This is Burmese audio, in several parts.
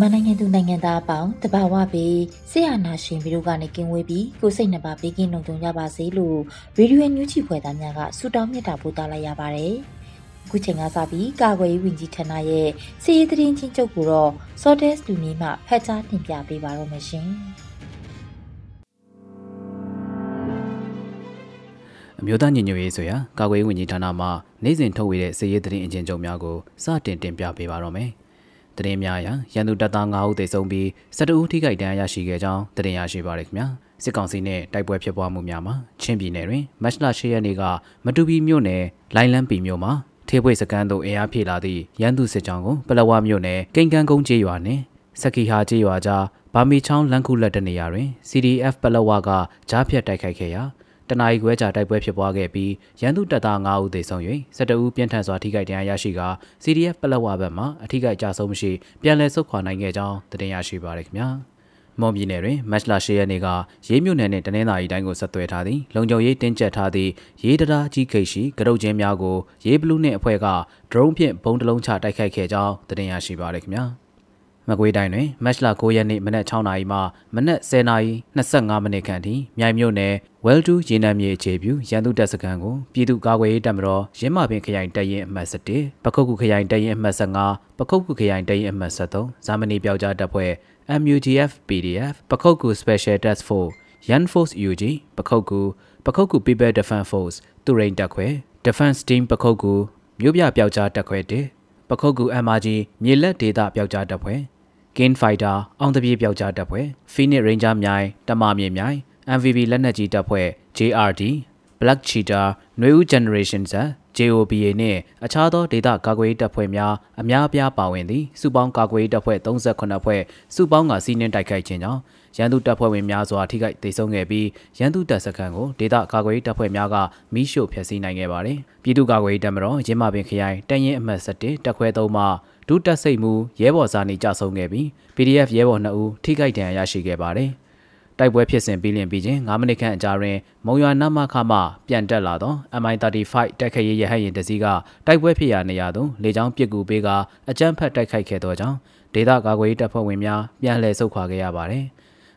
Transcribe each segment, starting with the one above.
မြန်မာနိုင်ငံသူနိုင်ငံသားအပေါင်းတဘာဝပြီးဆရာနာရှင်ဗီဒီယိုကနေကင်းဝေးပြီးကိုစိတ်နှပါဘေးကင်းလုံခြုံကြပါစေလို့ရေဒီယိုညူချီဖွယ်သားများကဆုတောင်းမြတ်တာပို့သလိုက်ရပါတယ်။အခုချိန်ကစပြီးကာကွယ်ရေးဝန်ကြီးဌာနရဲ့စီရေးသတင်းချင်းချုပ်ကိုတော့ Sortes လူမျိုးမှဖတ်ကြားတင်ပြပေးပါတော့မရှင်။အမျိုးသားညီညွတ်ရေးဆိုရာကာကွယ်ရေးဝန်ကြီးဌာနမှနိုင်စဉ်ထုတ်ဝေတဲ့စီရေးသတင်းအကျဉ်းချုပ်များကိုစတင်တင်ပြပေးပါတော့မယ်။ တရင်များရာရန်သူတပ်သား9ဦးသေဆုံးပြီး12ဦးထိခိုက်ဒဏ်ရာရရှိခဲ့ကြောင်းတရင်ရရှိပါရခင်ဗျာစစ်ကောင်စီနဲ့တိုက်ပွဲဖြစ်ပွားမှုများမှာချင်းပြည်နယ်တွင်မတ်လ10ရက်နေ့ကမတူပီမြို့နယ်လိုင်လန်းပီမြို့မှာထေးပွေစကန်သို့အင်အားဖြည့်လာသည့်ရန်သူစစ်ကြောင်းကိုပလဝမြို့နယ်ကိန်ကန်ကုန်းကျေးရွာနှင့်စကီဟာကျေးရွာကြားဘာမီချောင်းလန်ခုလက်တနေရာတွင် CDF ပလဝကကြားဖြတ်တိုက်ခိုက်ခဲ့ရာ တနအီခွဲကြာတိုက်ပွဲဖြစ်ပွားခဲ့ပြီးရန်သူတပ်သား9ဦးသေဆုံး၍12ဦးပြင်းထန်စွာထိခိုက်ဒဏ်ရာရရှိကာ CDF ပလက်ဝဘက်မှအထိခိုက်ကြဆုံးမရှိပြန်လည်ဆုတ်ခွာနိုင်ခဲ့ကြောင်းသတင်းရရှိပါရခင်ဗျာမွန်ပြည်နယ်တွင်မတ်လ10ရက်နေ့ကရေးမြို့နယ်နှင့်တနင်္သာရီတိုင်းကိုဆက်သွယ်ထားသည့်လုံခြုံရေးတင်းကျပ်ထားသည့်ရေးတရာကြီးခိတ်ရှိကရုတ်ချင်းများကိုရေးဘလူးနှင့်အဖွဲ့ကဒရုန်းဖြင့်ဘုံတလုံးချတိုက်ခိုက်ခဲ့ကြောင်းသတင်းရရှိပါရခင်ဗျာ မကွေးတိုင်းတွင်မတ်လ9ရက်နေ့မနက်6နာရီမှမနက်10နာရီ25မိနစ်ခန့်ထိမြိုင်မြို့နယ် Well to ရေနံမြေအခြေပြုရန်သူတပ်စခန်းကိုပြည်သူ့ကာကွယ်ရေးတပ်မတော်ရင်းမာပင်ခရိုင်တပ်ရင်းအမှတ်7ပခုတ်ကူခရိုင်တပ်ရင်းအမှတ်15ပခုတ်ကူခရိုင်တပ်ရင်းအမှတ်73ဇာမနီပြောက်ကြားတပ်ဖွဲ့ MUGF PDF ပခုတ်ကူ Special Task Force Yan Force UG ပခုတ်ကူပခုတ်ကူ People Defense Force တူရိန်တပ်ခွဲ Defense Team ပခုတ်ကူမြို့ပြပြောက်ကြားတပ်ခွဲ1 ပခုတ်ကူ MRG မြေလက်ဒေသပြောက်ကြားတပ်ဖွဲ့ King Fighter အောင်တပြေပြောက်ကြားတပ်ဖွဲ့ Phoenix Ranger မြိုင်တမမြေမြိုင် MVB လက်နက်ကြီးတပ်ဖွဲ့ JRD Black Cheetah နွေဦး Generation Z JOBA နှင့်အခြားသောဒေသကာကွယ်ရေးတပ်ဖွဲ့များအများအပြားပါဝင်သည့်စုပေါင်းကာကွယ်ရေးတပ်ဖွဲ့38ဖွဲ့စုပေါင်းကစီးနှင်းတိုက်ခိုက်ခြင်းကြောင့်ရန်သူတပ်ဖွဲ့ဝင်များစွာထိခိုက်ဒေဆုံးခဲ့ပြီးရန်သူတပ်စခန်းကိုဒေသကာကွယ်ရေးတပ်ဖွဲ့များကမိရှို့ဖျက်ဆီးနိုင်ခဲ့ပါတယ်။ပြည်သူ့ကာကွယ်ရေးတပ်မတော်ရင်းမာပင်ခရိုင်တန်ရင်အမှတ်7တပ်ခွဲ3မှဒုတပ်စိတ်မှုရဲဘော်စာနေကြဆုံးခဲ့ပြီး PDF ရဲဘော်2ဦးထိခိုက်ဒဏ်ရာရရှိခဲ့ပါတယ်။ တိုက်ပွဲဖြစ်စဉ်ပြီးလျင်ပြီးချင်း9မိနစ်ခန့်အကြာတွင်မုံရွာနမခမှပြန်တက်လာသော MI35 တိုက်ခိုက်ရေးရဟတ်ယာဉ်တစ်စီးကတိုက်ပွဲဖြစ်ရာနေရာသို့လေကြောင်းပစ်ကူပေးကအကြမ်းဖက်တိုက်ခိုက်ခဲ့သောကြောင့်ဒေသကာကွယ်ရေးတပ်ဖွဲ့ဝင်များပြန်လည်ဆုတ်ခွာခဲ့ရပါသည်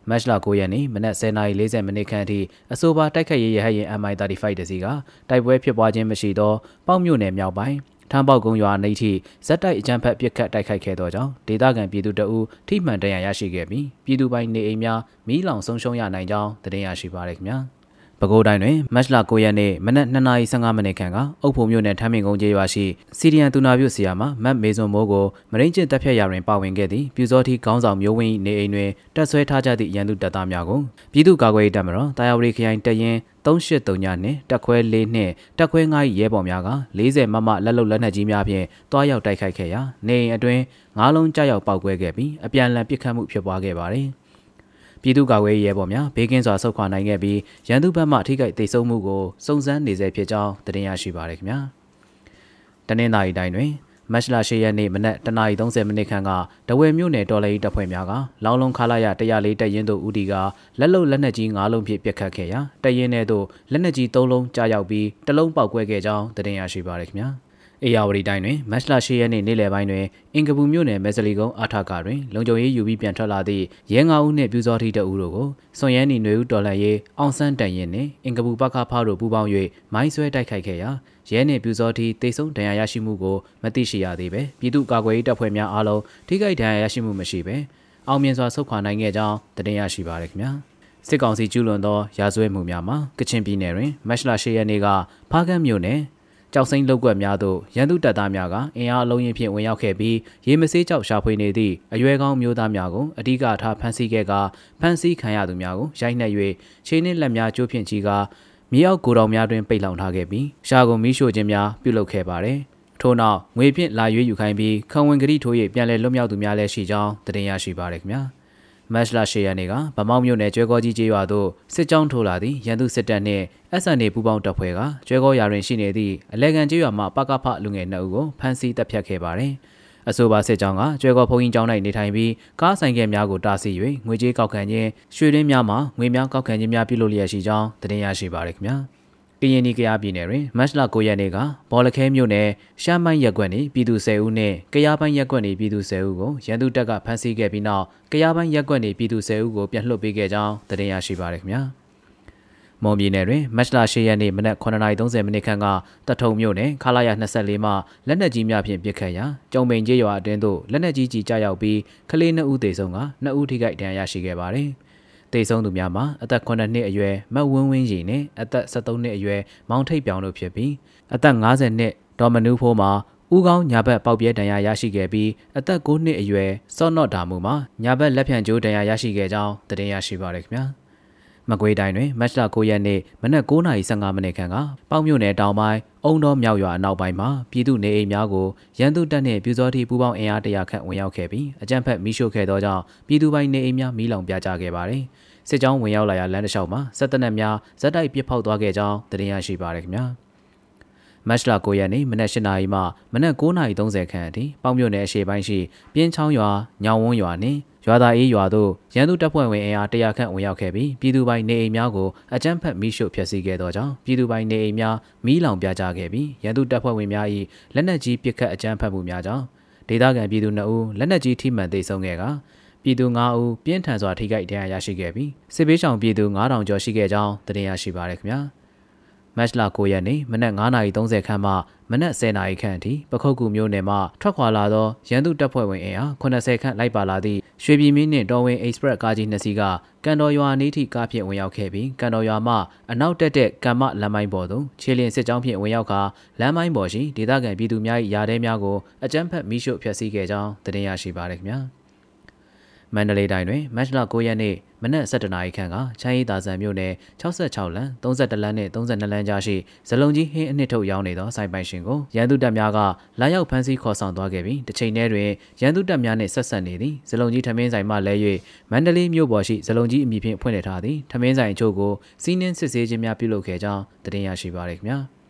မတ်လ9ရက်နေ့မနက်10:40မိနစ်ခန့်အထိအဆိုပါတိုက်ခိုက်ရေးရဟတ်ယာဉ် MI35 တစီးကတိုက်ပွဲဖြစ်ပွားခြင်းမရှိသောပေါ့မြို့နယ်မြောက်ပိုင်း ထမ်းပေါက်ကုန်းရွာနေထိဇက်တိုက်အကြမ်းဖက်ပစ်ခတ်တိုက်ခိုက်ခဲ့သောကြောင့်ဒေသခံပြည်သူတအုပ်ထိမှန်ဒဏ်ရာရရှိခဲ့ပြီးပြည်သူပိုင်းနေအိမ်များမီးလောင်ဆုံးရှုံးရနိုင်ကြောင်းသတင်းရရှိပါရခင်ဗျာပဲခူးတိုင်းတွင်မတ်လ9ရက်နေ့မနက်2:15မိနစ်ခန့်ကအုပ်ဖို့မြို့နယ်ထမ်းမင်ကုန်းကျေးရွာရှိစီရီယန်တူနာပြုဆရာမမတ်မေဇွန်မိုးကိုမရင်းကျင့်တပ်ဖြတ်ရာတွင်ပါဝင်ခဲ့သည့်ပြူစောတိခေါင်းဆောင်မျိုးဝင်းနေအိမ်တွင်တပ်ဆွဲထားကြသည့်ရန်သူတပ်သားများကိုပြည်သူ့ကာကွယ်ရေးတပ်မတော်တာယာဝတီခရိုင်တရင် 383ညနှင့်တက်ခွဲ4နှင့်တက်ခွဲ9ရဲဘော်များက40မမလက်လုံလက်နက်ကြီးများဖြင့်တွားရောက်တိုက်ခိုက်ခဲ့ရာနေအိမ်အတွင်းငါးလုံးကြောက်ရောက်ပောက်ကွဲခဲ့ပြီးအပြန်အလှန်ပစ်ခတ်မှုဖြစ်ပွားခဲ့ပါသည်ပြည်သူ့ကာကွယ်ရေးရဲဘော်များဘေးကင်းစွာဆုတ်ခွာနိုင်ခဲ့ပြီးရန်သူဘက်မှထိခိုက်ဒေဆုံးမှုကိုစုံစမ်းနေဆဲဖြစ်ကြောင်းတင်ပြရရှိပါရခင်ဗျာတနင်္သာရီတိုင်းတွင် မတ်လ10ရက်နေ့မနက်10:30မိနစ်ခန့်ကတဝယ်မြို့နယ်တော်လှန်ရေးတပ်ဖွဲ့များကလောင်းလုံးခလာရ104တပ်ရင်းတို့ဦးဒီကလက်လုံလက်နက်ကြီး9လုံးဖြင့်ပစ်ခတ်ခဲ့ရာတပ်ရင်းထဲသို့လက်နက်ကြီး3လုံးကြားရောက်ပြီးတလုံးပေါက်ကွဲခဲ့ကြောင်းတင်ပြရရှိပါရခင်ဗျာအေယာဝတီတိုင်းတွင်မတ်လ10ရက်နေ့နေ့လယ်ပိုင်းတွင်အင်ကပူမြို့နယ်မဲစလီကုန်းအာထကာတွင်လုံခြုံရေးယူပြီးပြန်ထွက်လာသည့်ရဲငါဦးနှင့်ပြူစောထီတအူတို့ကိုစွန်ရဲနီနွေဦးတော်လှန်ရေးအောင်ဆန်းတန်ရင်နှင့်အင်ကပူပခါဖားတို့ပူးပေါင်း၍မိုင်းဆွဲတိုက်ခိုက်ခဲ့ရာ ရဲရဲနှင့်ပြူစောတိတိတ်ဆုံးဒဏ်ရာရရှိမှုကိုမသိရှိရသေးပဲပြည်သူ့ကာကွယ်ရေးတပ်ဖွဲ့များအားလုံးထိခိုက်ဒဏ်ရာရရှိမှုမရှိပဲအောင်မြင်စွာဆုတ်ခွာနိုင်ခဲ့ကြောင်းတင်ရရှိပါရခင်ဗျာစစ်ကောင်စီကျူးလွန်သောရာဇဝတ်မှုများမှာကချင်ပြည်နယ်တွင်မတ်လ10ရက်နေ့ကဖားကန့်မြို့နယ်ကြောက်စိမ့်လောက်ကွက်များသို့ရန်သူတပ်သားများကအင်အားအလုံးရင်ဖြင့်ဝင်ရောက်ခဲ့ပြီးရေမဆေးကြောက်ရှာဖွေနေသည့်အရွယ်ကောင်းမျိုးသားများကိုအ धिक ထားဖမ်းဆီးခဲ့ကဖမ်းဆီးခံရသူများကိုရိုက်နှက်၍ခြေနှင့်လက်များကျိုးဖြင့်ချီက မြေအောက်ကိုတောင်များတွင်ပိတ်လောင်ထားခဲ့ပြီးရှားကုန်မီးရှို့ခြင်းများပြုလုပ်ခဲ့ပါတယ်။ထို့နောက်ငွေဖြင့်လာရွေးယူခိုင်းပြီးခံဝင်ကတိထိုး၍ပြန်လည်လွတ်မြောက်သူများလည်းရှိကြောင်းတင်ရရှိပါရခင်ဗျာ။မတ်လ10ရက်နေ့ကဗမောက်မြို့နယ်ကျွဲကောကြီးကျေးရွာသို့စစ်ကြောင်းထိုးလာသည့်ရန်သူစစ်တပ်နှင့် SNA ပူးပေါင်းတပ်ဖွဲ့ကကျွဲကောရွာတွင်ရှိနေသည့်အလဲကန်ကျေးရွာမှပကဖလူငယ်2ဦးကိုဖမ်းဆီးတပ်ဖြတ်ခဲ့ပါသည်။ အဆိုပါစစ်ကြောင်းကကျွဲကောဖုန်ကြီးကျောင်း၌နေထိုင်ပြီးကားဆိုင်ကယ်များကိုတားဆီး၍ငွေကြေးကောက်ခံခြင်းရွှေရင်းများမှငွေများကောက်ခံခြင်းများပြုလုပ်လျက်ရှိကြောင်းတင်ပြရရှိပါရခင်ဗျာ။ကရင်နီကရားပြည်နယ်တွင်မတ်လ9ရက်နေ့ကဘော်လခဲမြို့နယ်ရှမ်းပိုင်းရက်ကွက်နေပြည်သူ10ဦးနဲ့ကရားပိုင်းရက်ကွက်နေပြည်သူ10ဦးကိုရန်သူတပ်ကဖမ်းဆီးခဲ့ပြီးနောက်ကရားပိုင်းရက်ကွက်နေပြည်သူ10ဦးကိုပြန်လွှတ်ပေးခဲ့ကြောင်းသတင်းရရှိပါရခင်ဗျာ မွန်ပြည်နယ်တွင်မတ်လ10ရက်နေ့မနက်9:30မိနစ်ခန့်ကတထုံမြို့နယ်ခလာရ24မှာလက်နက်ကြီးများဖြင့်ပစ်ခတ်ရာကျုံပိန်ကျေးရွာအတွင်းသို့လက်နက်ကြီးကြီးကြားရောက်ပြီးကလေး2ဦးသေဆုံးက2ဦးထိခိုက်ဒဏ်ရာရရှိခဲ့ပါသည်။တေဆုံးသူများမှာအသက်9နှစ်အရွယ်မတ်ဝင်းဝင်းရီနဲ့အသက်73နှစ်အရွယ်မောင်ထိပ်ပြောင်တို့ဖြစ်ပြီးအသက်50နှစ်ဒေါ်မနူးဖိုးမှာဦးကောင်းညာဘက်ပေါက်ပြဲဒဏ်ရာရရှိခဲ့ပြီးအသက်9နှစ်အရွယ်စော့နော့ဒါမှုမှာညာဘက်လက်ဖြန့်ကျိုးဒဏ်ရာရရှိခဲ့ကြောင်းတင်ရရှိပါရခင်ဗျာ။ မကွေးတိုင်းတွင်မတ်လ9ရက်နေ့မနက်9:15မိနစ်ခန့်ကပေါက်မြို့နယ်တောင်ပိုင်းအုံတော်မြောက်ရွာအနောက်ပိုင်းမှာပြည်သူနေအိမ်များကိုရန်သူတပ်နှင့်ပြူစောတိပူးပေါင်းအင်အားတရာခန့်ဝင်ရောက်ခဲ့ပြီးအကြမ်းဖက်မိရှို့ခဲ့သောကြောင့်ပြည်သူပိုင်းနေအိမ်များမီးလောင်ပြကြခဲ့ပါသည်စစ်ကြောင်းဝင်ရောက်လာရာလမ်းတစ်လျှောက်မှာစစ်တပ်နက်များဇက်တိုက်ပစ်ဖောက်သွားခဲ့ကြောင်းသိရရှိပါရခင်ဗျာမတ်လ9ရက်နေ့မနက်၈နာရီမှမနက်9:30ခန့်အထိပေါင်မြို့နယ်အရှေ့ပိုင်းရှိပြင်းချောင်းရွာညောင်ဝန်းရွာနှင့် ရွာသားအေးရွာသို့ရန်သူတပ်ဖွဲ့ဝင်အင်အား100ခန့်ဝင်ရောက်ခဲ့ပြီးပြည်သူပိုင်နေအိမ်များကိုအကြမ်းဖက်မိရှို့ဖျက်ဆီးခဲ့သောကြောင့်ပြည်သူပိုင်နေအိမ်များမီးလောင်ပြကြခဲ့ပြီးရန်သူတပ်ဖွဲ့ဝင်များ၏လက်နက်ကြီးပစ်ခတ်အကြမ်းဖက်မှုများကြောင့်ဒေသခံပြည်သူ2ဦးလက်နက်ကြီးထိမှန်သိမ်းဆုံးခဲ့ကပြည်သူ9ဦးပြင်းထန်စွာထိခိုက်ဒဏ်ရာရရှိခဲ့ပြီးစစ်ဘေးရှောင်ပြည်သူ9000ကျော်ရှိခဲ့ကြောင်းသိရရှိပါရခင်ဗျာ။မတ်လ9ရက်နေ့မနက်9:30ခန့်မှမနက်10:00ခန့်အထိပခုတ်ကူမြို့နယ်မှထွက်ခွာလာသောရန်သူတပ်ဖွဲ့ဝင်အင်အား80ခန့်လိုက်ပါလာသည့် ရွှေပြည်မင်းနှင့်တော်ဝင် Express ကားကြီးနှစ်စီးကကန်တော်ရွာနေထိကားဖြင့်ဝင်ရောက်ခဲ့ပြီးကန်တော်ရွာမှအနောက်တက်တဲ့ကမ္မလမ်းမိုင်းပေါ်သို့ခြေလျင်စစ်ကြောင်းဖြင့်ဝင်ရောက်ကာလမ်းမိုင်းပေါ်ရှိဒေသခံပြည်သူများ၏ယာတဲများကိုအကြမ်းဖက်မိရှုဖျက်ဆီးခဲ့ကြောင်းသိရရှိပါရခင်ဗျာ။ မန္တလေးတိုင်းတွင်မတ်လ9ရက်နေ့မနက်7:00နာရီခန့်ကချမ်းရီသာဆန်မြို့နယ်66လမ်း32လမ်းနဲ့32လမ်းကြားရှိဇလုံကြီးဟင်းအနှစ်ထုတ်ရောင်းနေသောစိုက်ပိုင်ရှင်ကိုရန်သူတပ်များကလာရောက်ဖမ်းဆီးခေါ်ဆောင်သွားခဲ့ပြီးတစ်ချိန်တည်းတွင်ရန်သူတပ်များနှင့်ဆက်ဆက်နေသည့်ဇလုံကြီးထမင်းဆိုင်မှလဲ၍မန္တလေးမြို့ပေါ်ရှိဇလုံကြီးအမည်ဖြင့်ဖွင့်လှစ်ထားသည့်ထမင်းဆိုင်အချို့ကိုစီးနှင်းစစ်ဆေးခြင်းများပြုလုပ်ခဲ့ကြောင်းတင်ရရှိပါရခင်ဗျာ။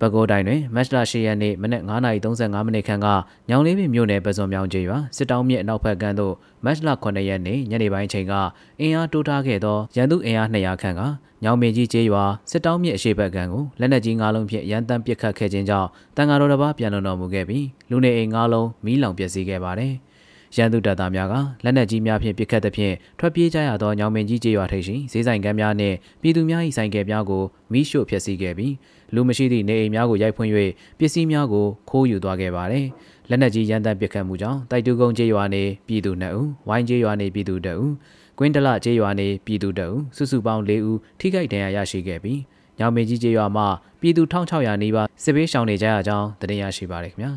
ပဲခူးတိုင်းတွင်မတ်လ10ရက်နေ့မနက်9:35မိနစ်ခန့်ကညောင်လေးပင်မြို့နယ်ပဇွန်မြောင်ကျေးရွာစစ်တောင်းမြစ်အနောက်ဘက်ကမ်းသို့မတ်လ9ရက်နေ့ညနေပိုင်းချိန်ကအင်အားတိုးထားခဲ့သောရန်သူအင်အား200ခန့်ကညောင်မင်းကြီးကျေးရွာစစ်တောင်းမြစ်အရှေ့ဘက်ကမ်းကိုလက်နက်ကြီး၅လုံးဖြင့်ရန်တမ်းပစ်ခတ်ခဲ့ခြင်းကြောင့်တန်ဃာတော်တစ်ပါးပြန်လွန်တော်မူခဲ့ပြီးလူနေအိမ်၅လုံးမီးလောင်ပျက်စီးခဲ့ပါတယ်။ ရန်သူတပ်သားများကလက်နက်ကြီးများဖြင့်ပစ်ခတ်သဖြင့်ထွက်ပြေးကြရသောညောင်မင်းကြီးကျေးရွာထိပ်ရှိဈေးဆိုင်ကမ်းများနှင့်ပြည်သူများ၏ဆိုင်ကယ်များကိုမိရှို့ဖျက်ဆီးခဲ့ပြီးလူမရှိသည့်နေအိမ်များကိုရိုက်ဖွင့်၍ပစ္စည်းများကိုခိုးယူသွားခဲ့ပါသည်လက်နက်ကြီးရန်တမ်းပစ်ခတ်မှုကြောင့်တိုက်တူကုန်းကျေးရွာနေပြည်သူ2ဦးဝိုင်းကျေးရွာနေပြည်သူ2ဦးကွင်းတလကျေးရွာနေပြည်သူ2ဦးစုစုပေါင်း4ဦးထိခိုက်ဒဏ်ရာရရှိခဲ့ပြီးညောင်မင်းကြီးကျေးရွာမှပြည်သူ1600နီးပါးစစ်ဘေးရှောင်နေကြရကြောင်းတင်ရရှိပါရခင်ဗျာ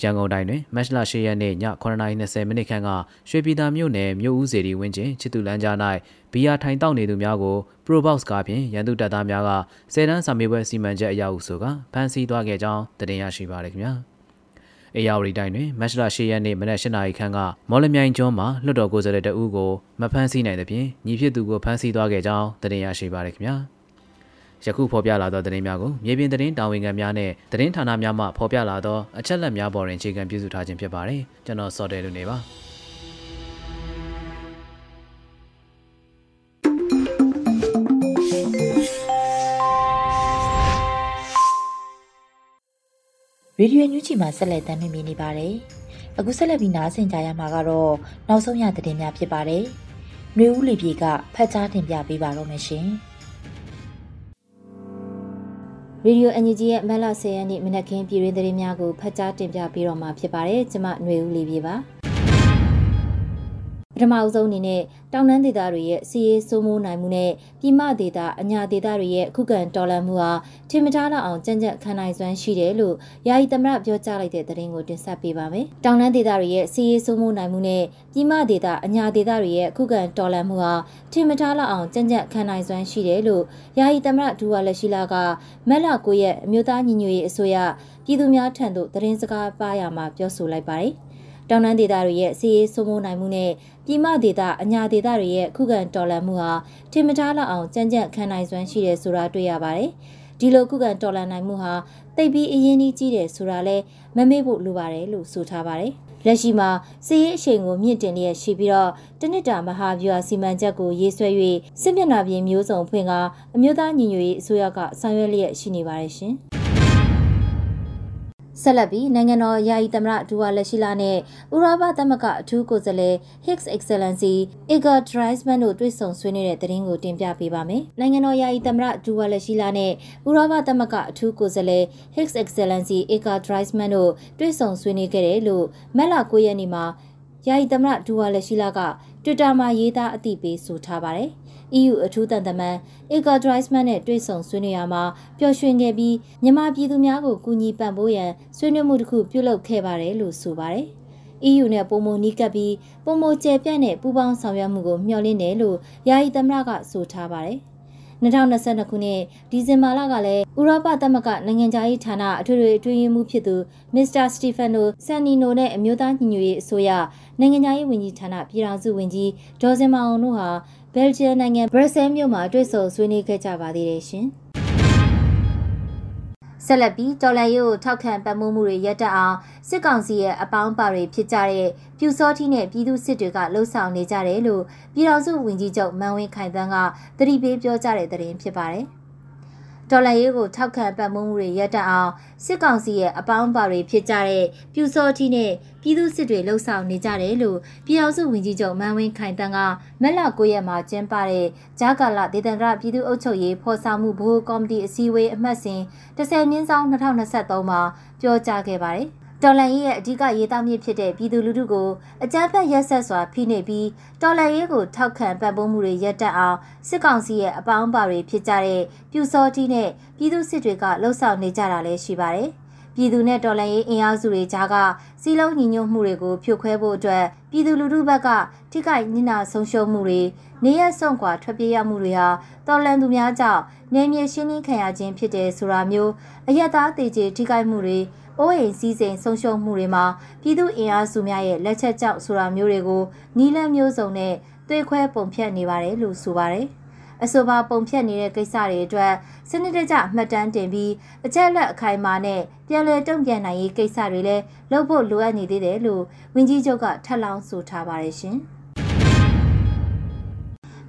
ရန်ကုန်တိုင်းတွင်မတ်လ10ရက်နေ့ည9:20မိနစ်ခန့်ကရွှေပြည်သာမြို့နယ်မြို့ဦးစေတီဝင်းကျင်ချစ်သူလမ်းကြား၌ဘီယာထိုင်တောက်နေသူများကို Probox ကားဖြင့်ရန်သူတပ်သားများကဆယ်တန်းစာမေးပွဲစီမံချက်အရာဟုဆိုကဖမ်းဆီးသွားခဲ့ကြောင်းတင်ရရှိပါရခင်ဗျာ။အေယာဝတီတိုင်းတွင်မတ်လ10ရက်နေ့မနက်8နာရီခန့်ကမော်လမြိုင်ကျွန်းမှာလွှတ်တော်ကိုယ်စားလှယ်တအူးကိုမဖမ်းဆီးနိုင်သဖြင့်ညီဖြစ်သူကိုဖမ်းဆီးသွားခဲ့ကြောင်းတင်ရရှိပါရခင်ဗျာ။ ယခုဖော်ပြလာသောသတင်းများကိုမြေပြင်သတင်းတာဝန်ခံများနဲ့သတင်းဌာနများမှဖော်ပြလာသောအချက်အလက်များပေါ်တွင်အခြေခံပြုစုထားခြင်းဖြစ်ပါတယ်ကျွန်တော်စောတယ်လူနေပါရေဒီယိုညူးချီမှာဆက်လက်တင်ပြနေပါတယ်။အခုဆက်လက်ပြီးနားဆင်ကြရမှာကတော့နောက်ဆုံးရသတင်းများဖြစ်ပါတယ်။မျိုးဦးလီပြေကဖတ်ကြားတင်ပြပေးပါတော့မယ်ရှင်။ ရေဒီယိုအန်ဂျီဂျီရဲ့မက်လာ10ရက်နေ့မနက်ခင်းပြည်တွင်းသတင်းများကိုဖတ်ကြားတင်ပြပေးတော့မှာဖြစ်ပါတယ်ကျွန်မຫນွေဦးလေးပြေပါပ ထမအဆုံးအနေနဲ့တောင်တန်းဒေသတွေရဲ့စီးရေးစိုးမိုးနိုင်မှုနဲ့ပြည်မဒေသအညာဒေသတွေရဲ့ခုခံတော်လှန်မှုဟာထင်မထားလောက်အောင်ကြံ့ကြံ့ခံနိုင်စွမ်းရှိတယ်လို့ယာယီသမရပြောကြားလိုက်တဲ့သတင်းကိုတင်ဆက်ပေးပါမယ်။တောင်တန်းဒေသတွေရဲ့စီးရေးစိုးမိုးနိုင်မှုနဲ့ပြည်မဒေသအညာဒေသတွေရဲ့ခုခံတော်လှန်မှုဟာထင်မထားလောက်အောင်ကြံ့ကြံ့ခံနိုင်စွမ်းရှိတယ်လို့ယာယီသမရဒူဝါလက်ရှိလာကမက်လာကိုရဲ့အမျိုးသားညီညွတ်ရေးအစိုးရပြည်သူများထံသို့သတင်းစကားပါရမှာပြောဆိုလိုက်ပါတယ်။ တောင်တန်းဒေသတွေရဲ့စီးရေးစိုးမိုးနိုင်မှုနဲ့ပြည်မဒေသအညာဒေသတွေရဲ့ခုခံတော်လှန်မှုဟာထင်မထားလောက်အောင်ကြံ့ကြံ့ခံနိုင်စွမ်းရှိတယ်ဆိုတာတွေ့ရပါတယ်။ဒီလိုခုခံတော်လှန်နိုင်မှုဟာတိတ်ပြီးအရင်ကြီးတယ်ဆိုတာလဲမမေ့ဖို့လိုပါတယ်လို့ဆိုထားပါတယ်။လက်ရှိမှာစီးရေးအချိန်ကိုမြင့်တင်လျက်ရှိပြီးတော့တနစ်တာမဟာဗျူဟာစီမံချက်ကိုရေးဆွဲ၍စစ်မျက်နှာပြင်မျိုးစုံဖွင့်ကအမျိုးသားညီညွတ်ရေးအစိုးရကဆောင်ရွက်လျက်ရှိနေပါတယ်ရှင်။ ဆက်လက်ပြီးနိုင်ငံတော်ယာယီသမရဒူဝါလက်ရှိလာနဲ့ဥရောပသမဂ္ဂအထူးကိုယ်စားလှယ် Higgs Excellency Igor Dreisman တို့တွေ့ဆုံဆွေးနွေးတဲ့သတင်းကိုတင်ပြပေးပါမယ်။နိုင်ငံတော်ယာယီသမရဒူဝါလက်ရှိလာနဲ့ဥရောပသမဂ္ဂအထူးကိုယ်စားလှယ် Higgs Excellency Igor Dreisman တို့တွေ့ဆုံဆွေးနွေးခဲ့တယ်လို့မက်လာ9ရက်နေ့မှာယာယီသမရဒူဝါလက်ရှိလာက Twitter မှာရေးသားအသိပေးဆိုထားပါတယ်။ EU အထူးတန်တမန် Eka Dreisman နဲ့တွေ့ဆုံဆွေးနွေးရမှာပျော်ရွှင်ခဲ့ပြီးမြန်မာပြည်သူများကိုကူညီပံ့ပိုးရန်ဆွေးနွေးမှုတစ်ခုပြုလုပ်ခဲ့ပါတယ်လို့ဆိုပါတယ်။ EU နဲ့ပုံမနီးကပ်ပြီးပုံမကျဲပြန့်တဲ့ပူးပေါင်းဆောင်ရွက်မှုကိုမျှော်လင့်တယ်လို့ယာယီသမရကဆိုထားပါတယ်။2022ခုနှစ်ဒီဇင်ဘာလကလည်းဥရောပသမဂ္ဂနိုင်ငံသားရေးဌာနအထွေထွေအတွင်းရေးမှူးဖြစ်သူမစ္စတာစတီဖန်နိုဆန်နီနိုနဲ့အမျိုးသားညီညွတ်ရေးအစိုးရနိုင်ငံသားရေးဝန်ကြီးဌာနပြည်ထောင်စုဝန်ကြီးဒေါ်စင်မောင်တို့ဟာ ဘယ်လ်ဂျီယံနိုင်ငံဘရက်ဆဲမြို့မှာတွေ့ဆုံဆွေးနွေးခဲ့ကြပါသေးတယ်ရှင်။ဆက်လက်ပြီးတော်လန်ရေးကိုထောက်ခံပတ်မိုးမှုတွေရပ်တန့်အောင်စစ်ကောင်စီရဲ့အပေါင်းပါတွေဖြစ်ကြတဲ့ပြူစောတိနဲ့ပြည်သူစစ်တွေကလှုံ့ဆော်နေကြတယ်လို့ပြည်တော်စုဝန်ကြီးချုပ်မန်ဝင်းခိုင်တန်းကသတိပေးပြောကြားတဲ့သတင်းဖြစ်ပါတယ်။ ဒေါ်လာရေးကိုထောက်ခံပတ်မှုမှုတွေရပ်တန့်အောင်စစ်ကောင်စီရဲ့အပေါင်းပါတွေဖြစ်ကြတဲ့ပြူစောတိနဲ့ပြည်သူစစ်တွေလှုပ်ဆောင်နေကြတယ်လို့ပြည်အောင်စုဝန်ကြီးချုပ်မန်ဝင်းခိုင်တန်းကမက်လ9ရက်မှာကျင်းပတဲ့ဂျာကာလာဒေသန္တရပြည်သူ့အုပ်ချုပ်ရေးဖော်ဆောင်မှုဘိုးကော်မတီအစည်းအဝေးအမှတ်စဉ်10မြင်းဆောင်2023မှာပြောကြားခဲ့ပါတယ်။ တော်လန်ရေးရဲ့အဓိကရေးသားမြစ်ဖြစ်တဲ့ပြည်သူလူထုကိုအကြမ်းဖက်ရက်ဆက်စွာဖိနှိပ်ပြီးတော်လန်ရေးကိုထောက်ခံပံ့ပိုးမှုတွေရပ်တန့်အောင်စစ်ကောင်စီရဲ့အပေါင်းပါတွေဖြစ်ကြတဲ့ပြူစောတိနဲ့ပြည်သူစစ်တွေကလှုံ့ဆော်နေကြတာလည်းရှိပါတယ်။ပြည်သူနဲ့တော်လှန်ရေးအင်အားစုတွေကြားကစီးလုံးညီညွတ်မှုတွေကိုဖြိုခွဲဖို့အတွက်ပြည်သူလူထုဘက်ကထိခိုက်နစ်နာဆုံးရှုံးမှုတွေနေရဆုံးကွာထွက်ပြေးရမှုတွေဟာတော်လန်သူများကြောင့်နေမြေရှင်းလင်းခံရခြင်းဖြစ်တဲ့ဆိုတာမျိုးအယက်သားတေကျေထိခိုက်မှုတွေ အိုးအိမ်စည်းစိမ်ဆုံးရှုံးမှုတွေမှာပြည်သူအင်အားစုများရဲ့လက်ချက်ကြောင့်ဆိုတာမျိုးတွေကိုနီးလန်းမျိုးစုံနဲ့သွေးခွဲပုံဖြတ်နေပါတယ်လို့ဆိုပါတယ်။အဆိုပါပုံဖြတ်နေတဲ့ကိစ္စတွေအတွက်စနစ်တကျမှတ်တမ်းတင်ပြီးအချက်လက်အခိုင်အမာနဲ့ပြန်လည်တုံ့ပြန်နိုင်ရေးကိစ္စတွေလည်းလုပ်ဖို့လိုအပ်နေသေးတယ်လို့ဝန်ကြီးချုပ်ကထပ်လောင်းဆိုထားပါတယ်ရှင်။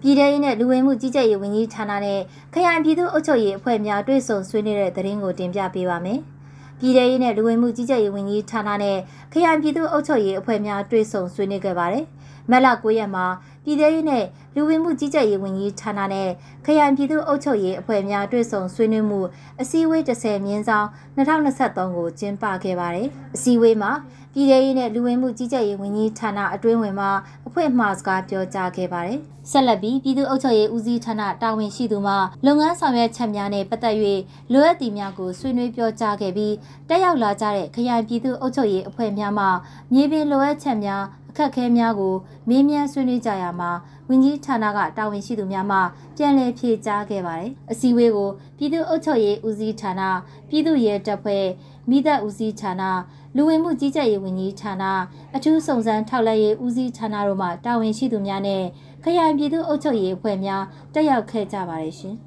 ပြည်ထောင်စုနဲ့လူဝင်မှုကြီးကြပ်ရေးဝန်ကြီးဌာနနဲ့ခရိုင်ပြည်သူ့အုပ်ချုပ်ရေးအဖွဲ့များတွဲဆုံဆွေးနွေးတဲ့သတင်းကိုတင်ပြပေးပါမယ်။ ပြည်ထောင်ရေးနဲ့လူဝင်မှုကြီးကြပ်ရေးဝန်ကြီးဌာနနဲ့ခရိုင်ပြည်သူ့အုပ်ချုပ်ရေးအဖွဲ့များတွေ့ဆုံဆွေးနွေးခဲ့ပါတယ်။မက်လ9ရက်မှာပြည်ထောင်ရေးနဲ့လူဝင်မှုကြီးကြပ်ရေးဝန်ကြီးဌာနနဲ့ခရိုင်ပြည်သူ့အုပ်ချုပ်ရေးအဖွဲ့များတွေ့ဆုံဆွေးနွေးမှုအစည်းအဝေး30မြင်းဆောင်2023ကိုကျင်းပခဲ့ပါတယ်။အစည်းအဝေးမှာ ပြည်ထောင်ရေးနဲ့လူဝင်မှုကြီးကြပ်ရေးဝန်ကြီးဌာနအတွင်းဝင်မှအဖွဲ့မှစကားပြောကြားခဲ့ပါတယ်။ဆက်လက်ပြီးပြည်သူ့အုပ်ချုပ်ရေးဦးစီးဌာနတာဝန်ရှိသူမှလုပ်ငန်းဆောင်ရွက်ချက်များနဲ့ပတ်သက်၍လိုအပ်သည့်များကိုဆွေးနွေးပြောကြားခဲ့ပြီးတက်ရောက်လာကြတဲ့ခရိုင်ပြည်သူ့အုပ်ချုပ်ရေးအဖွဲ့များမှမြေပြင်လိုအပ်ချက်များအခက်အခဲများကိုမေးမြန်းဆွေးနွေးကြရမှာဝန်ကြီးဌာနကတာဝန်ရှိသူများမှပြန်လည်ဖြေကြားခဲ့ပါတယ်။အစည်းအဝေးကိုပြည်သူ့အုပ်ချုပ်ရေးဦးစီးဌာနပြည်သူ့ရဲတပ်ဖွဲ့မိသက်ဦးစီးဌာန လူဝင်မှုကြီးကြပ်ရေးဝန်ကြီးဌာနအထူးစုံစမ်းထောက်လှမ်းရေးဦးစီးဌာနတို့မှတာဝန်ရှိသူများနဲ့ခရိုင်ပြည်သူ့အုပ်ချုပ်ရေးအဖွဲ့များတက်ရောက်ခဲ့ကြပါတယ်ရှင်။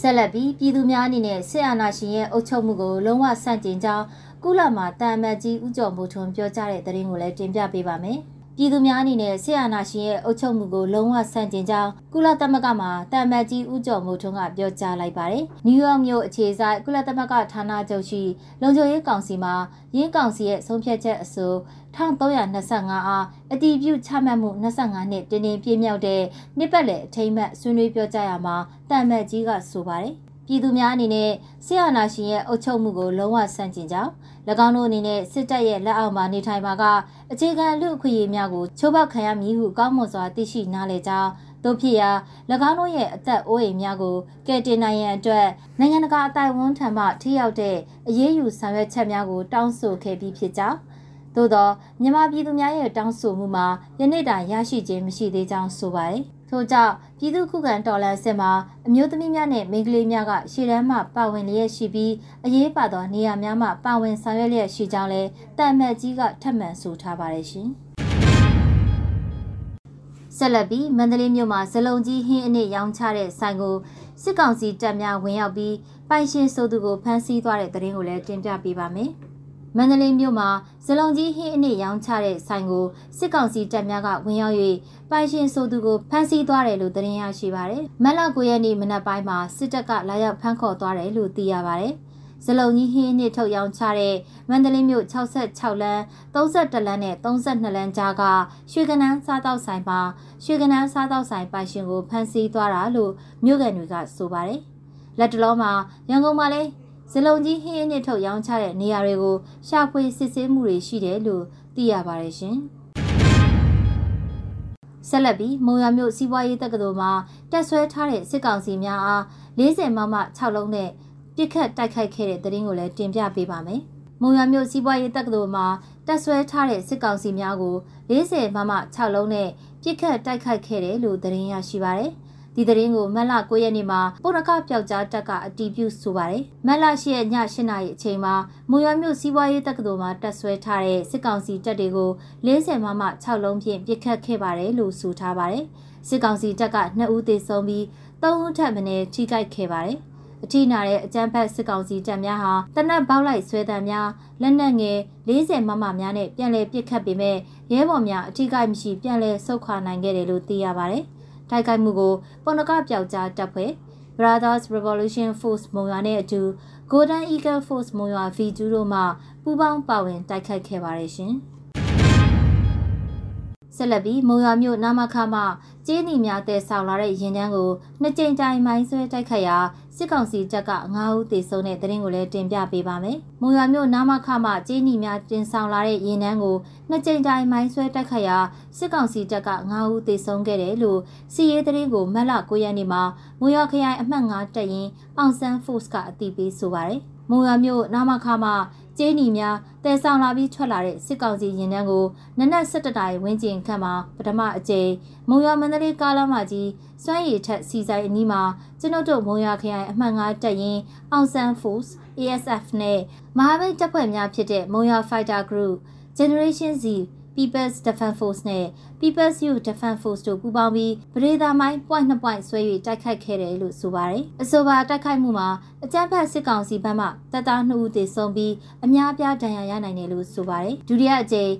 ဆက်လက်ပြီးပြည်သူများအနေနဲ့စစ်အာဏာရှင်ရဲ့အုပ်ချုပ်မှုကိုလုံးဝဆန့်ကျင်ကြောင်းကုလမှာတာမတ်ကြီးဦးကျော်မိုးထွန်းပြောကြားတဲ့သတင်းကိုလည်းတင်ပြပေးပါမယ်။ ပြည်သူများအနေနဲ့ဆီယနာရှင်ရဲ့အုပ်ချုပ်မှုကိုလုံးဝဆန့်ကျင်ကြောင်းကုလသမဂ္ဂမှတာမတ်ကြီးဦးကျော်မိုးထွန်းကပြောကြားလိုက်ပါတယ်။နယူးယောက်မြို့အခြေစိုက်ကုလသမဂ္ဂဌာနချုပ်ရှိလုံခြုံရေးကောင်စီမှာရင်းကောင်စီရဲ့ဆုံးဖြတ်ချက်အဆို1325အားအတည်ပြုချမှတ်မှု25နှစ်တင်းတင်းပြည့်မြောက်တဲ့နှစ်ပတ်လည်အထိမ်းအမှတ်ဆွေးနွေးပြောကြားရမှာတာမတ်ကြီးကဆိုပါတယ်။ ပြည်သူများအနေနဲ့ဆရာနာရှင်ရဲ့အုပ်ချုပ်မှုကိုလုံးဝဆန့်ကျင်ကြောင်း၎င်းတို့အနေနဲ့စစ်တပ်ရဲ့လက်အောက်မှာနေထိုင်ပါကအခြေခံလူအခွင့်အရေးများကိုချိုးဖောက်ခံရမည်ဟုကောင်းမွန်စွာသိရှိနားလည်ကြောင်းတို့ဖြစ်ရာ၎င်းတို့ရဲ့အသက်အိုးအိမ်များကိုကယ်တင်နိုင်ရန်အတွက်နိုင်ငံတကာအတိုင်းဝန်ထံမှထိရောက်တဲ့အရေးယူဆောင်ရွက်ချက်များကိုတောင်းဆိုခဲ့ပြီးဖြစ်ကြောင်းသို့သောမြန်မာပြည်သူများရဲ့တောင်းဆိုမှုမှာယနေ့တိုင်ရရှိခြင်းမရှိသေးကြောင်းဆိုပါတယ်။ ထို့ကြောင့်ပြည်သူ့ခုခံတော်လှန်စစ်မှာအမျိုးသမီးများနဲ့မိန်းကလေးများကရှေ့တန်းမှပါဝင်လျက်ရှိပြီးအရေးပါသောနေရာများမှပါဝင်ဆောင်ရွက်လျက်ရှိကြောင်းလည်းတန်မတ်ကြီးကထပ်မံဆိုထားပါတယ်ရှင်။ဆက်လက်ပြီးမန္တလေးမြို့မှာဇလုံကြီးဟင်းအနစ်ရောင်းချတဲ့ဆိုင်ကိုစစ်ကောင်စီတပ်များဝင်ရောက်ပြီးပိုင်ရှင်ဆိုသူကိုဖမ်းဆီးသွားတဲ့တဲ့ရင်ကိုလည်းတင်ပြပေးပါမယ်။ မန္တလေးမြို့မှာဇလုံကြီးဟင်းအနစ်ရောင်းချတဲ့ဆိုင်ကိုစစ်ကောင်စီတပ်များကဝင်ရောက်၍ပိုင်ရှင်ဆိုသူကိုဖမ်းဆီးသွားတယ်လို့သတင်းရရှိပါတယ်။မက်လ9ရက်နေ့မနက်ပိုင်းမှာစစ်တပ်ကလာရောက်ဖမ်းခေါ်သွားတယ်လို့သိရပါတယ်။ဇလုံကြီးဟင်းနှစ်ထုတ်ရောင်းချတဲ့မန္တလေးမြို့66လမ်း32လမ်းနဲ့32လမ်းကြားကရွှေကနန်းစားတောက်ဆိုင်မှာရွှေကနန်းစားတောက်ဆိုင်ပိုင်ရှင်ကိုဖမ်းဆီးသွားတာလို့မြို့ကန်တွေကဆိုပါတယ်။လက်တလုံးမှာရန်ကုန်မှာလည်း ဇလုံကြီးဟင်းအနှစ်ထုတ်ရောင်းချတဲ့နေရာတွေကိုရှာဖွေစစ်ဆေးမှုတွေရှိတယ်လို့သိရပါတယ်ရှင်။ဆက်လက်ပြီးမုံရမြို့စီးပွားရေးတက္ကသိုလ်မှာတက်ဆွဲထားတဲ့စစ်ကောင်စီများအား40မမ6လုံးနဲ့ပြစ်ခတ်တိုက်ခိုက်ခဲ့တဲ့သတင်းကိုလည်းတင်ပြပေးပါမယ်။မုံရမြို့စီးပွားရေးတက္ကသိုလ်မှာတက်ဆွဲထားတဲ့စစ်ကောင်စီများကို40မမ6လုံးနဲ့ပြစ်ခတ်တိုက်ခိုက်ခဲ့တယ်လို့သတင်းရရှိပါရတယ်။ ဒီသတင်းကိုမက်လ9ရက်နေ့မှာပုရကပျောက်ကြားတက်ကအတီးပြုဆိုပါတယ်မက်လ10ရက်ည8နာရီအချိန်မှာမူရမြို့စီးပွားရေးတက္ကသိုလ်မှာတက်ဆွဲထားတဲ့စစ်ကောင်စီတပ်တွေကို40မမ6လုံးဖြင့်ပစ်ခတ်ခဲ့ပါတယ်လို့ဆိုထားပါတယ်စစ်ကောင်စီတပ်က2ဦးသေဆုံးပြီး3ဦးထပ်မံထိခိုက်ခဲ့ပါတယ်အထိနာတဲ့အကြမ်းဖက်စစ်ကောင်စီတပ်များဟာတနက်ပေါက်လိုက်ဆွဲတံများလက်နက်ငယ်40မမများနဲ့ပြန်လည်ပစ်ခတ်ပေမဲ့ရဲဘော်များအထိကိမရှိပြန်လည်ဆုတ်ခွာနိုင်ခဲ့တယ်လို့သိရပါတယ်။ တိုက်ခိုက်မှုကိုပုံနကပျောက်ကြားတပ်ဖွဲ့ Brothers Revolution Force မုံရွာနဲ့အတူ Golden Eagle Force မုံရွာ V2 တို့မှပူးပေါင်းပါဝင်တိုက်ခိုက်ခဲ့ပါတယ်ရှင်။ဆက်လက်ပြီးမုံရွာမြို့နာမခမှကျေးနီများတဲဆောင်လာတဲ့ရင်တန်းကိုနှစ်ကြိမ်တိုင်မိုင်းဆွဲတိုက်ခတ်ရာ စစ်ကောင်စီတပ်က9ဦးသေဆုံးတဲ့တဲ့ရင်ကိုလည်းတင်ပြပေးပါမယ်။မုံရွာမြို့နာမခမှကျေးနီများတင်ဆောင်လာတဲ့ရင်တန်းကိုနှစ်ကြိမ်တိုင်မိုင်းဆွဲတိုက်ခတ်ရာစစ်ကောင်စီတပ်က9ဦးသေဆုံးခဲ့တယ်လို့စီရေးတဲ့ရင်ကိုမက်လ9ရက်နေ့မှာမုံရွာခရိုင်အမှတ်9တပ်ရင်းအောင်ဆန်း Force ကအတည်ပြုဆိုပါတယ်။မုံရွာမြို့နာမခမှကျေးနီများတဲဆောင်လာပြီးထွက်လာတဲ့စစ်ကောင်စီရင်တန်းကိုနနက်7တိုင်ဝင်းကျင်ခန့်မှာပထမအကြိမ်မုံရွာမန္တလေးကားလမ်းမကြီးစွမ်းရည်ထက်စီဆိုင်အနီးမှာကျွန်ုပ်တို့မုံရွာခရိုင်အမှတ်9တပ်ရင်းအောင်ဆန်း Force ASF နဲ့မဟာမိတ်တပ်ဖွဲ့များဖြစ်တဲ့မုံရွာ Fighter Group Generation Z People's Defense Force နဲ့ People's Youth Defense Force တို့ပူးပေါင်းပြီးပရိသာမိုင်း point 2 point ဆွဲ၍တိုက်ခိုက်ခဲ့တယ်လို့ဆိုပါတယ်။အဆိုပါတိုက်ခိုက်မှုမှာအကြမ်းဖက်စစ်ကောင်စီဘက်မှတပ်သား2ဦးသေဆုံးပြီးအများပြားဒဏ်ရာရနိုင်တယ်လို့ဆိုပါတယ်။ဒုတိယအကြိမ်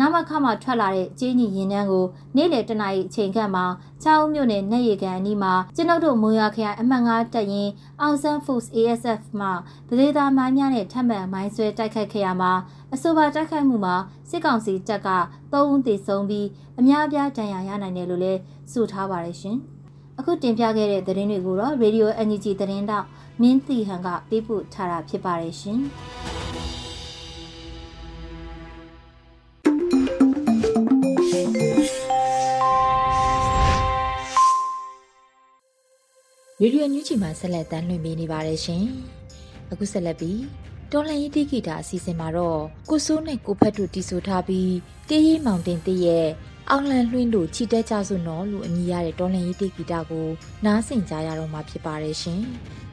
နမခမှထွက်လာတဲ့ကျင်းကြီးရင်နှန်းကိုနေ့လယ်တနာရီအချိန်ခန့်မှာချောင်းမြို့နယ်နယ်ရီကန်အနီးမှာကျွန်ုပ်တို့မွန်ရွာခရိုင်အမှတ်9တပ်ရင်းအောင်ဆန်း Force ASF မှဗဒေတာမိုင်းများနဲ့ထပ်မံမိုင်းဆွဲတိုက်ခိုက်ခဲ့ရမှာ အဆိုပါတိုက်ခိုက်မှုမှာစစ်ကောင်စီတပ်က3ဦးသေဆုံးပြီးအများအပြားဒဏ်ရာရနိုင်တယ်လို့လည်းဆိုထားပါတယ်ရှင်။အခုတင်ပြခဲ့တဲ့သတင်းတွေကိုတော့ Radio NUG သတင်းတောက်မင်းတီဟန်ကပေးပို့ထားတာဖြစ်ပါတယ်ရှင်။ရေဒီယိုညူးချီမှာဆက်လက်တမ်းလွှင့်ပေးနေပါတယ်ရှင်။အခုဆက်လက်ပြီး တော်လှန်ရေးတိဂီတာအစီအစဉ်မှာတော့ကိုစိုးနဲ့ကိုဖက်တို့တီဆိုထားပြီးတေးရီမောင်တင်တရဲ့အောင်လန်လွှင့်တို့ချီတက်ကြစုနော်လို့အမည်ရတဲ့တော်လှန်ရေးတိဂီတာကိုနားဆင်ကြရတော့မှာဖြစ်ပါတယ်ရှင်။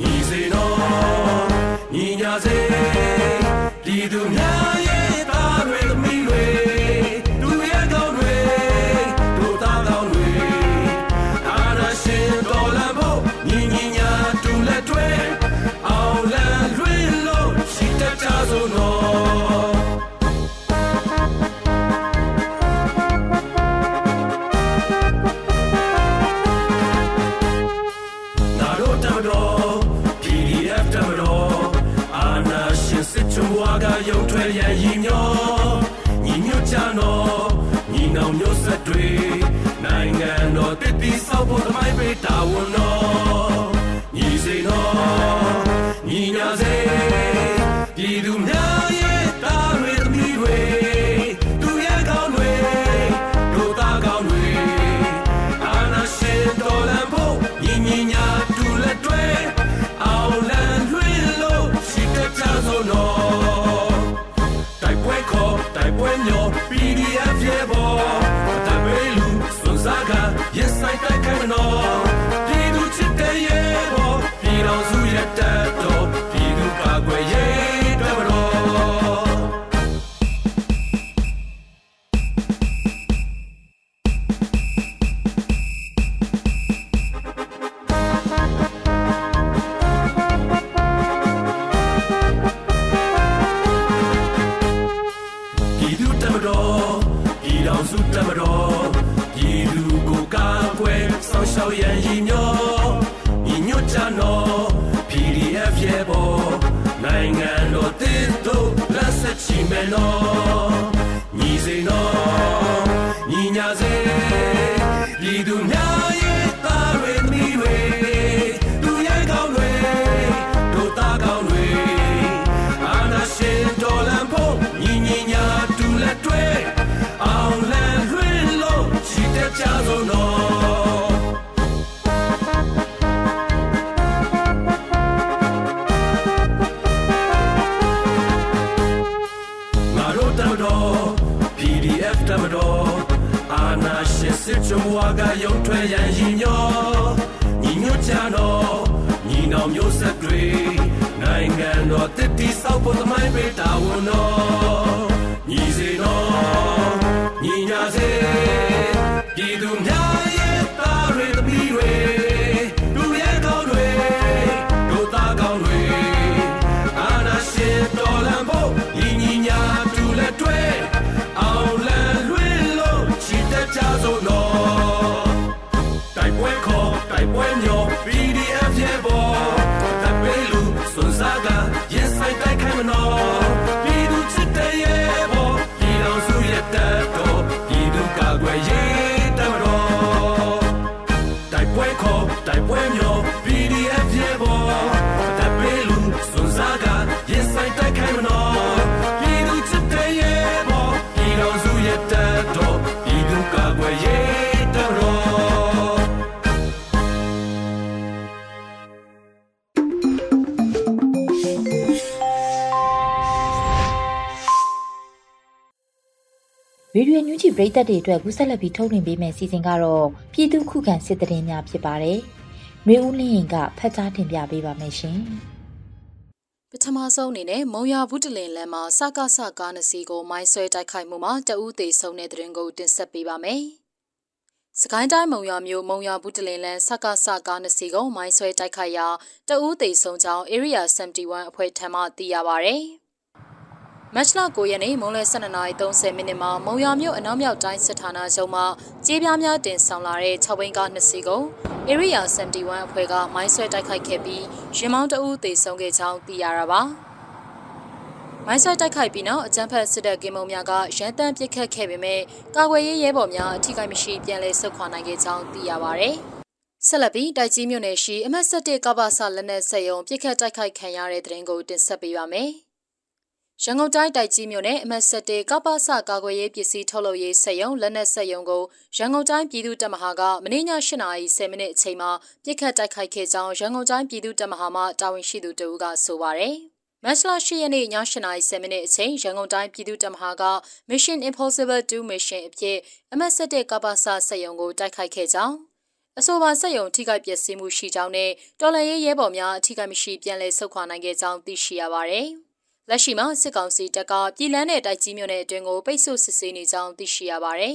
ညီစေတော်ညီညာစေဒီသူများ ဖို့တ လက်ဆ ရှင်စစ်ချုံဝါကရုံထွက်ရန်ရည်ညောညီညွတ်ကြတော့ညီနောင်မျိုးဆက်တွေနိုင်ငံတော်တည်တည်ဆောက်ဖို့သမိုင်းပေးတာဝန်တော်ညီစေတော်ညီညာစေပြည်သူများရဲ့သားတွေသမီးတွေ ပရိသတ်တွေအတွက်ကူးဆက်လက်ပြီးထုတ်လွှင့်ပေးမယ့်စီစဉ်ကတော့ပြည်သူခုခံစစ်တရင်များဖြစ်ပါတယ်။မျိုးဦးလင်းရင်ကဖတ်ကြားတင်ပြပေးပါမယ်ရှင်။ပထမဆုံးအနေနဲ့မုံရဘူးတလင်လမ်းမှာစကားဆကားနစီကိုမိုင်းဆွဲတိုက်ခိုက်မှုမှာတအူးသေးဆုံးတဲ့တဲ့ရင်ကိုတင်ဆက်ပေးပါမယ်။စကိုင်းတိုင်းမုံရမြို့မုံရဘူးတလင်လမ်းစကားဆကားနစီကိုမိုင်းဆွဲတိုက်ခိုက်ရာတအူးသေးဆုံးကြောင်း Area 71အဖွဲ့ထံမှသိရပါဗျ။ မတ်လ9ရက်နေ့မွန်လယ်12:30မိနစ်မှာမုံရမြို့အနောက်မြောက်တိုင်းစစ်ဌာနချုပ်မှကြေးပြားများတင်ဆောင်လာတဲ့6ဘိန်းကား2စီးကို Area 71အဖွဲ့ကမိုင်းဆွဲတိုက်ခိုက်ခဲ့ပြီးရင်မောင်းတအူးသေဆုံးခဲ့ကြောင်းသိရတာပါ။မိုင်းဆွဲတိုက်ခိုက်ပြီးနောက်အကြမ်းဖက်စစ်တပ်ကင်းမုံများကရန်တမ်းပစ်ခတ်ခဲ့ပေမဲ့ကာကွယ်ရေးရဲဘော်များအထိကိမရှိပြန်လည်ဆုတ်ခွာနိုင်ခဲ့ကြောင်းသိရပါဗျ။ဆက်လက်ပြီးတိုက်ကြီးမြို့နယ်ရှိအမတ်7ကပ္ပဆလက်နက်ဆက်ယုံပြစ်ခတ်တိုက်ခိုက်ခံရတဲ့တဲ့ရင်ကိုတင်ဆက်ပေးပါမယ်။ ရန်ကုန်တိုင်းတိုက်ကြီးမြို့နယ်အမတ်7ကပ္ပဆကာကွယ်ရေးပစ္စည်းထုတ်လုပ်ရေးဆက်ယုံလက်နက်ဆက်ယုံကိုရန်ကုန်တိုင်းပြည်သူ့တပ်မဟာကမနေ့ည8:30မိနစ်အချိန်မှာပြစ်ခတ်တိုက်ခိုက်ခဲ့ကြောင်းရန်ကုန်တိုင်းပြည်သူ့တပ်မဟာမှတာဝန်ရှိသူတဦးကဆိုပါရယ်။မတ်လ10ရက်နေ့ည8:30မိနစ်အချိန်ရန်ကုန်တိုင်းပြည်သူ့တပ်မဟာက Mission Impossible 2 Mission အဖြစ်အမတ်7ကပ္ပဆဆက်ယုံကိုတိုက်ခိုက်ခဲ့ကြောင်းအဆိုပါစက်ယုံထိခိုက်ပျက်စီးမှုရှိကြောင်းနဲ့တော်လှန်ရေးရဲဘော်များအထိခိုက်မရှိပြန်လည်ဆုတ်ခွာနိုင်ခဲ့ကြောင်းသိရှိရပါဗျ။ လက်ရှိမှာစစ်ကောင်စီတပ်ကပြည်လန်းတဲ့တိုက်ကြီးမြို့နယ်အတွင်းကိုပိတ်ဆို့စစ်ဆေးနေကြောင်းသိရှိရပါဗျ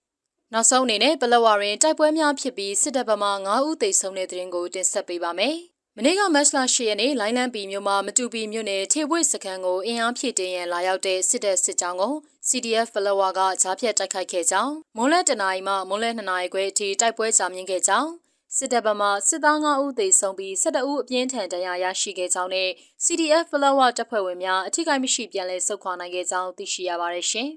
။နောက်ဆုံးအနေနဲ့ပလောဝရင်တိုက်ပွဲများဖြစ်ပြီးစစ်တပ်ဗမာ9ဦးသေဆုံးတဲ့တဲ့ရင်ကိုတင်ဆက်ပေးပါမယ်။မနေ့ကမတ်လ10ရက်နေ့လိုင်းလန်းပီမြို့မှာမတူပီမြို့နယ်ထေဝိစခန်းကိုအင်အားဖြည့်တင်ရန်လာရောက်တဲ့စစ်တပ်စစ်ကြောင်းကို CDF ဖလဝါကဂျားဖြတ်တိုက်ခိုက်ခဲ့ကြောင်းမွန်လက်တနာရီမှမွန်လက်2နာရီခွဲအထိတိုက်ပွဲကြာမြင့်ခဲ့ကြောင်း စစ်တပ်ဘက်မှစစ်သား9ဦးသေဆုံးပြီး12ဦးအပြင်းထန်ဒဏ်ရာရရှိခဲ့ကြောင်းနဲ့ CDF ဖလောဝတပ်ဖွဲ့ဝင်များအထိကိမရှိပြန်လည်ဆုတ်ခွာနိုင်ခဲ့ကြောင်းသိရှိရပါတယ်ရှင်။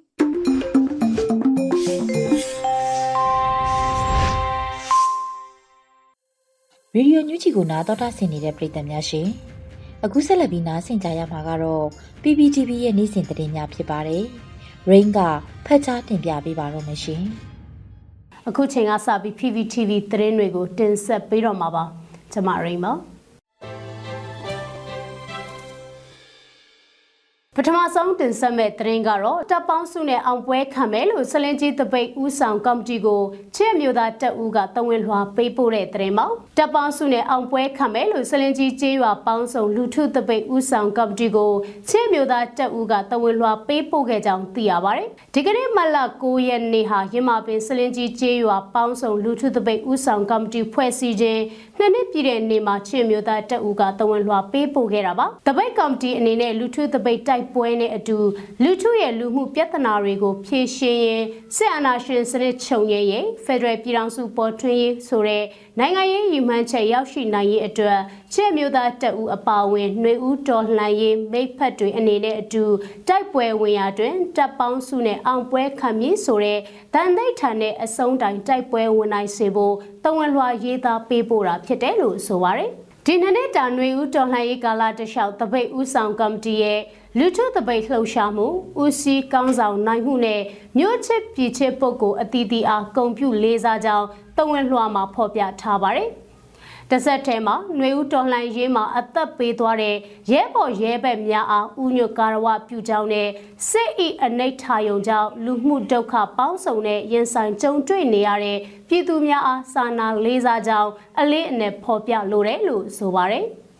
ရေဒီယိုညူချီကိုနားတော်တာဆင်နေတဲ့ပရိသတ်များရှင်အခုဆက်လက်ပြီးနားဆင်ကြရမှာကတော့ PPTV ရဲ့နေ့စဉ်သတင်းများဖြစ်ပါတယ်။ Rain ကဖတ်ကြားတင်ပြပေးပါတော့မရှင်။ အခုချိန်ကစပြီး PPTV သတင်းတွေကိုတင်ဆက်ပေးတော့မှာပါကျွန်မရိမ့်ပါ ပထမဆုံးတင်ဆက်မဲ့သတင်းကတော့တပ်ပေါင်းစုနဲ့အောင်ပွဲခံမယ်လို့ဆလင်းကြီးတပိတ်ဦးဆောင်ကော်မတီကိုချစ်မျိုးသားတပ်ဦးကတဝင်လွှာပေးပို့တဲ့သတင်းပေါ့တပ်ပေါင်းစုနဲ့အောင်ပွဲခံမယ်လို့ဆလင်းကြီးကျေးရွာပေါင်းစုံလူထုတပိတ်ဦးဆောင်ကော်မတီကိုချစ်မျိုးသားတပ်ဦးကတဝင်လွှာပေးပို့ခဲ့ကြောင်းသိရပါတယ်ဒီကနေ့မလ9ရက်နေ့ဟာရမပင်ဆလင်းကြီးကျေးရွာပေါင်းစုံလူထုတပိတ်ဦးဆောင်ကော်မတီဖွဲ့စည်းခြင်းနှစ်နှစ်ပြည့်တဲ့နေ့မှာချစ်မျိုးသားတပ်ဦးကတဝန်လွှာပေးပို့ခဲ့တာပါတပိတ်ကော်မတီအနေနဲ့လူထုတပိတ်တိုက်ပွဲနဲ့အတူလူထုရဲ့လူမှုပြဿနာတွေကိုဖြေရှင်းရင်စစ်အာဏာရှင်စနစ်ချုပ်ငြိမ်းရေးဖက်ဒရယ်ပြည်ထောင်စုပေါ်ထွန်းရေးဆိုတဲ့နိုင်ငံရေးရည်မှန်းချက်ရောက်ရှိနိုင်ရေးအတွက်ချက်မျိုးသားတပ်ဦးအပါအဝင်နှွေဦးတော်လှန်ရေးမိဖက်တွေအနေနဲ့အတူတိုက်ပွဲဝင်ရာတွင်တပ်ပေါင်းစုနဲ့အောင်ပွဲခံမည်ဆိုတဲ့တန်သိထန်နဲ့အဆုံးတိုင်တိုက်ပွဲဝင်နိုင်စေဖို့တဝန်လွှာရေးသားပေးပို့တာဖြစ်တယ်လို့ဆိုပါရယ်ဒီနှစ်နဲ့တာຫນွေဦးတော်လှန်ရေးကာလတလျှောက်တပိတ်ဦးဆောင်ကော်မတီရဲ့ လူထုတပိတ်လှုပ်ရှားမှုဦးစီးကောင်းဆောင်နိုင်မှုနဲ့မြို့ချစ်ပြည်ချစ်ပုဂ္ဂိုလ်အတီးတီအားဂုံပြုလေးစားကြောင်းတဝန်လွှာမှာဖော်ပြထားပါတယ်။တဆက်ထဲမှာຫນွေဦးတော်လှန်ရေးမှာအသက်ပေးသွားတဲ့ရဲဘော်ရဲဘက်များအားဥညွတ်ကာရဝပြုကြောင်းနဲ့စစ်ဤအနိဋ္ဌာယုံကြောင့်လူမှုဒုက္ခပေါင်းစုံနဲ့ရင်ဆိုင်ကြုံတွေ့နေရတဲ့ပြည်သူများအားစာနာလေးစားကြောင်းအလေးအနက်ဖော်ပြလိုတယ်လို့ဆိုပါတယ်။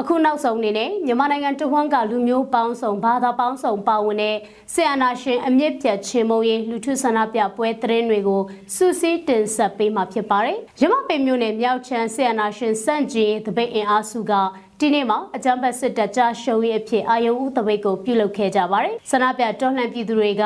အခုနောက်ဆုံးအနေနဲ့မြန်မာနိုင်ငံတဝန်းကလူမျိုးပေါင်းစုံဘာသာပေါင်းစုံပါဝင်တဲ့ဆီယနာရှင်အမြင့်ပြတ်ချင်းမုံရေးလူထုဆန္ဒပြပွဲသတင်းတွေကိုစူးစီးတင်ဆက်ပေးမှာဖြစ်ပါတယ်။ရမပင်မျိုးနဲ့မြောက်ချမ်းဆီယနာရှင်စန့်ကျင်တပိတ်အင်အားစုကဒီနေ့မှာအကြမ်းဖက်စစ်တပ်ကြားရှုံးရေးအဖြစ်အာယုံဦးတပိတ်ကိုပြုလုပ်ခဲ့ကြပါတယ်။ဆန္ဒပြတော်လှန်ပြည်သူတွေက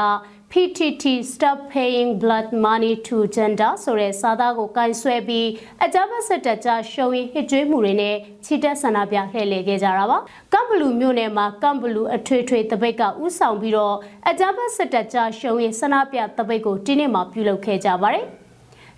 PTT Stop Paying Blood Money to Gender ဆိုတဲ့စာသားကိုကန်ဆွဲပြီးအကြမ်းဖက်စစ်တပ်ကြားရှုံးရင်ဟစ်ကြွေးမှုတွေနဲ့ချီတက်ဆန္ဒပြလှည့်လည်ခဲ့ကြတာပါ။ကမ်ဘလူမြို့နယ်မှာကမ်ဘလူအထွေထွေတပိတ်ကဥဆောင်ပြီးတော့အကြမ်းဖက်စစ်တပ်ကြားရှုံးရင်ဆန္ဒပြတပိတ်ကိုဒီနေ့မှာပြုလုပ်ခဲ့ကြပါတယ်။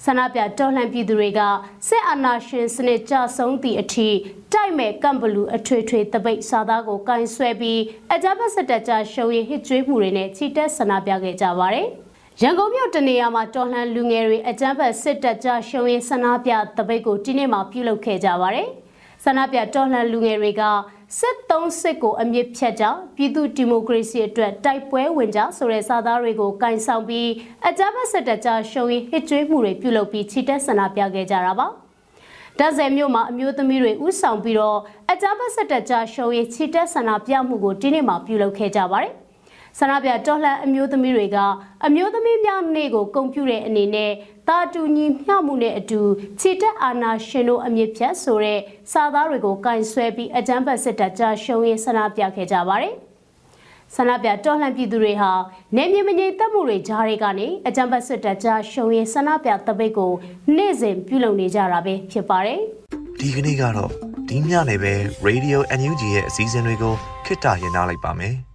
ဆန္ဒပြတော်လှန်ပြည်သူတွေကစစ်အာဏာရှင်စနစ်ကြဆုံးသည့်အထိတိုက်မဲ့ကမ်ဘလူအထွေထွေတပိတ်စာသားကိုကင်ဆွဲပြီးအကြမ်းဖက်စစ်တပ်ကြရှုံးရင်ဟစ်ကြွေးမှုတွေနဲ့ချီတက်ဆန္ဒပြခဲ့ကြပါတယ်။ရန်ကုန်မြို့တနေရာမှာတော်လှန်လူငယ်တွေအကြမ်းဖက်စစ်တပ်ကြရှုံးရင်ဆန္ဒပြတပိတ်ကိုဒီနေ့မှပြုလုပ်ခဲ့ကြပါတယ်။ဆန္ဒပြတော်လှန်လူငယ်တွေက စစ်သုံးစစ်ကိုအမြင့်ဖြတ်ကြပြည်သူဒီမိုကရေစီအတွက်တိုက်ပွဲဝင်ကြဆိုတဲ့စာသားတွေကိုကင်ဆောင်ပြီးအကြမ်းဖက်စစ်တပ်ကြားရှုံးရင်ဟစ်ကြွေးမှုတွေပြုလုပ်ပြီးချီတက်ဆန္ဒပြခဲ့ကြတာပါဒဇယ်မြို့မှာအမျိုးသမီးတွေဥဆောင်ပြီးတော့အကြမ်းဖက်စစ်တပ်ကြားရှုံးရင်ချီတက်ဆန္ဒပြမှုကိုဒီနေ့မှပြုလုပ်ခဲ့ကြပါတယ် ဆန္ဒပြတော်လှန်အမျိုးသမီးတွေကအမျိုးသမီးများနေ့ကိုဂုဏ်ပြုတဲ့အနေနဲ့တာတူညီမျှမှုနဲ့အတူခြေတက်အာဏာရှင်တို့အမြင့်ဖြတ်ဆိုတဲ့စာသားတွေကိုကင်ဆွဲပြီးအကြမ်းဖက်စစ်တပ်ကြားရှုံးရဆန္ဒပြခဲ့ကြပါတယ်ဆန္ဒပြတော်လှန်ပြည်သူတွေဟာနေမြေမငြိမ်သက်မှုတွေကြားတွေကနေအကြံပတ်စစ်တပ်ကြားရှုံရင်ဆန္ဒပြတပိတ်ကိုနေ့စဉ်ပြုလုပ်နေကြတာပဲဖြစ်ပါတယ်။ဒီကနေ့ကတော့ဒီညနေပဲ Radio NUG ရဲ့အစည်းအဝေးတွေကိုခਿੱတရရနိုင်ပါမယ်။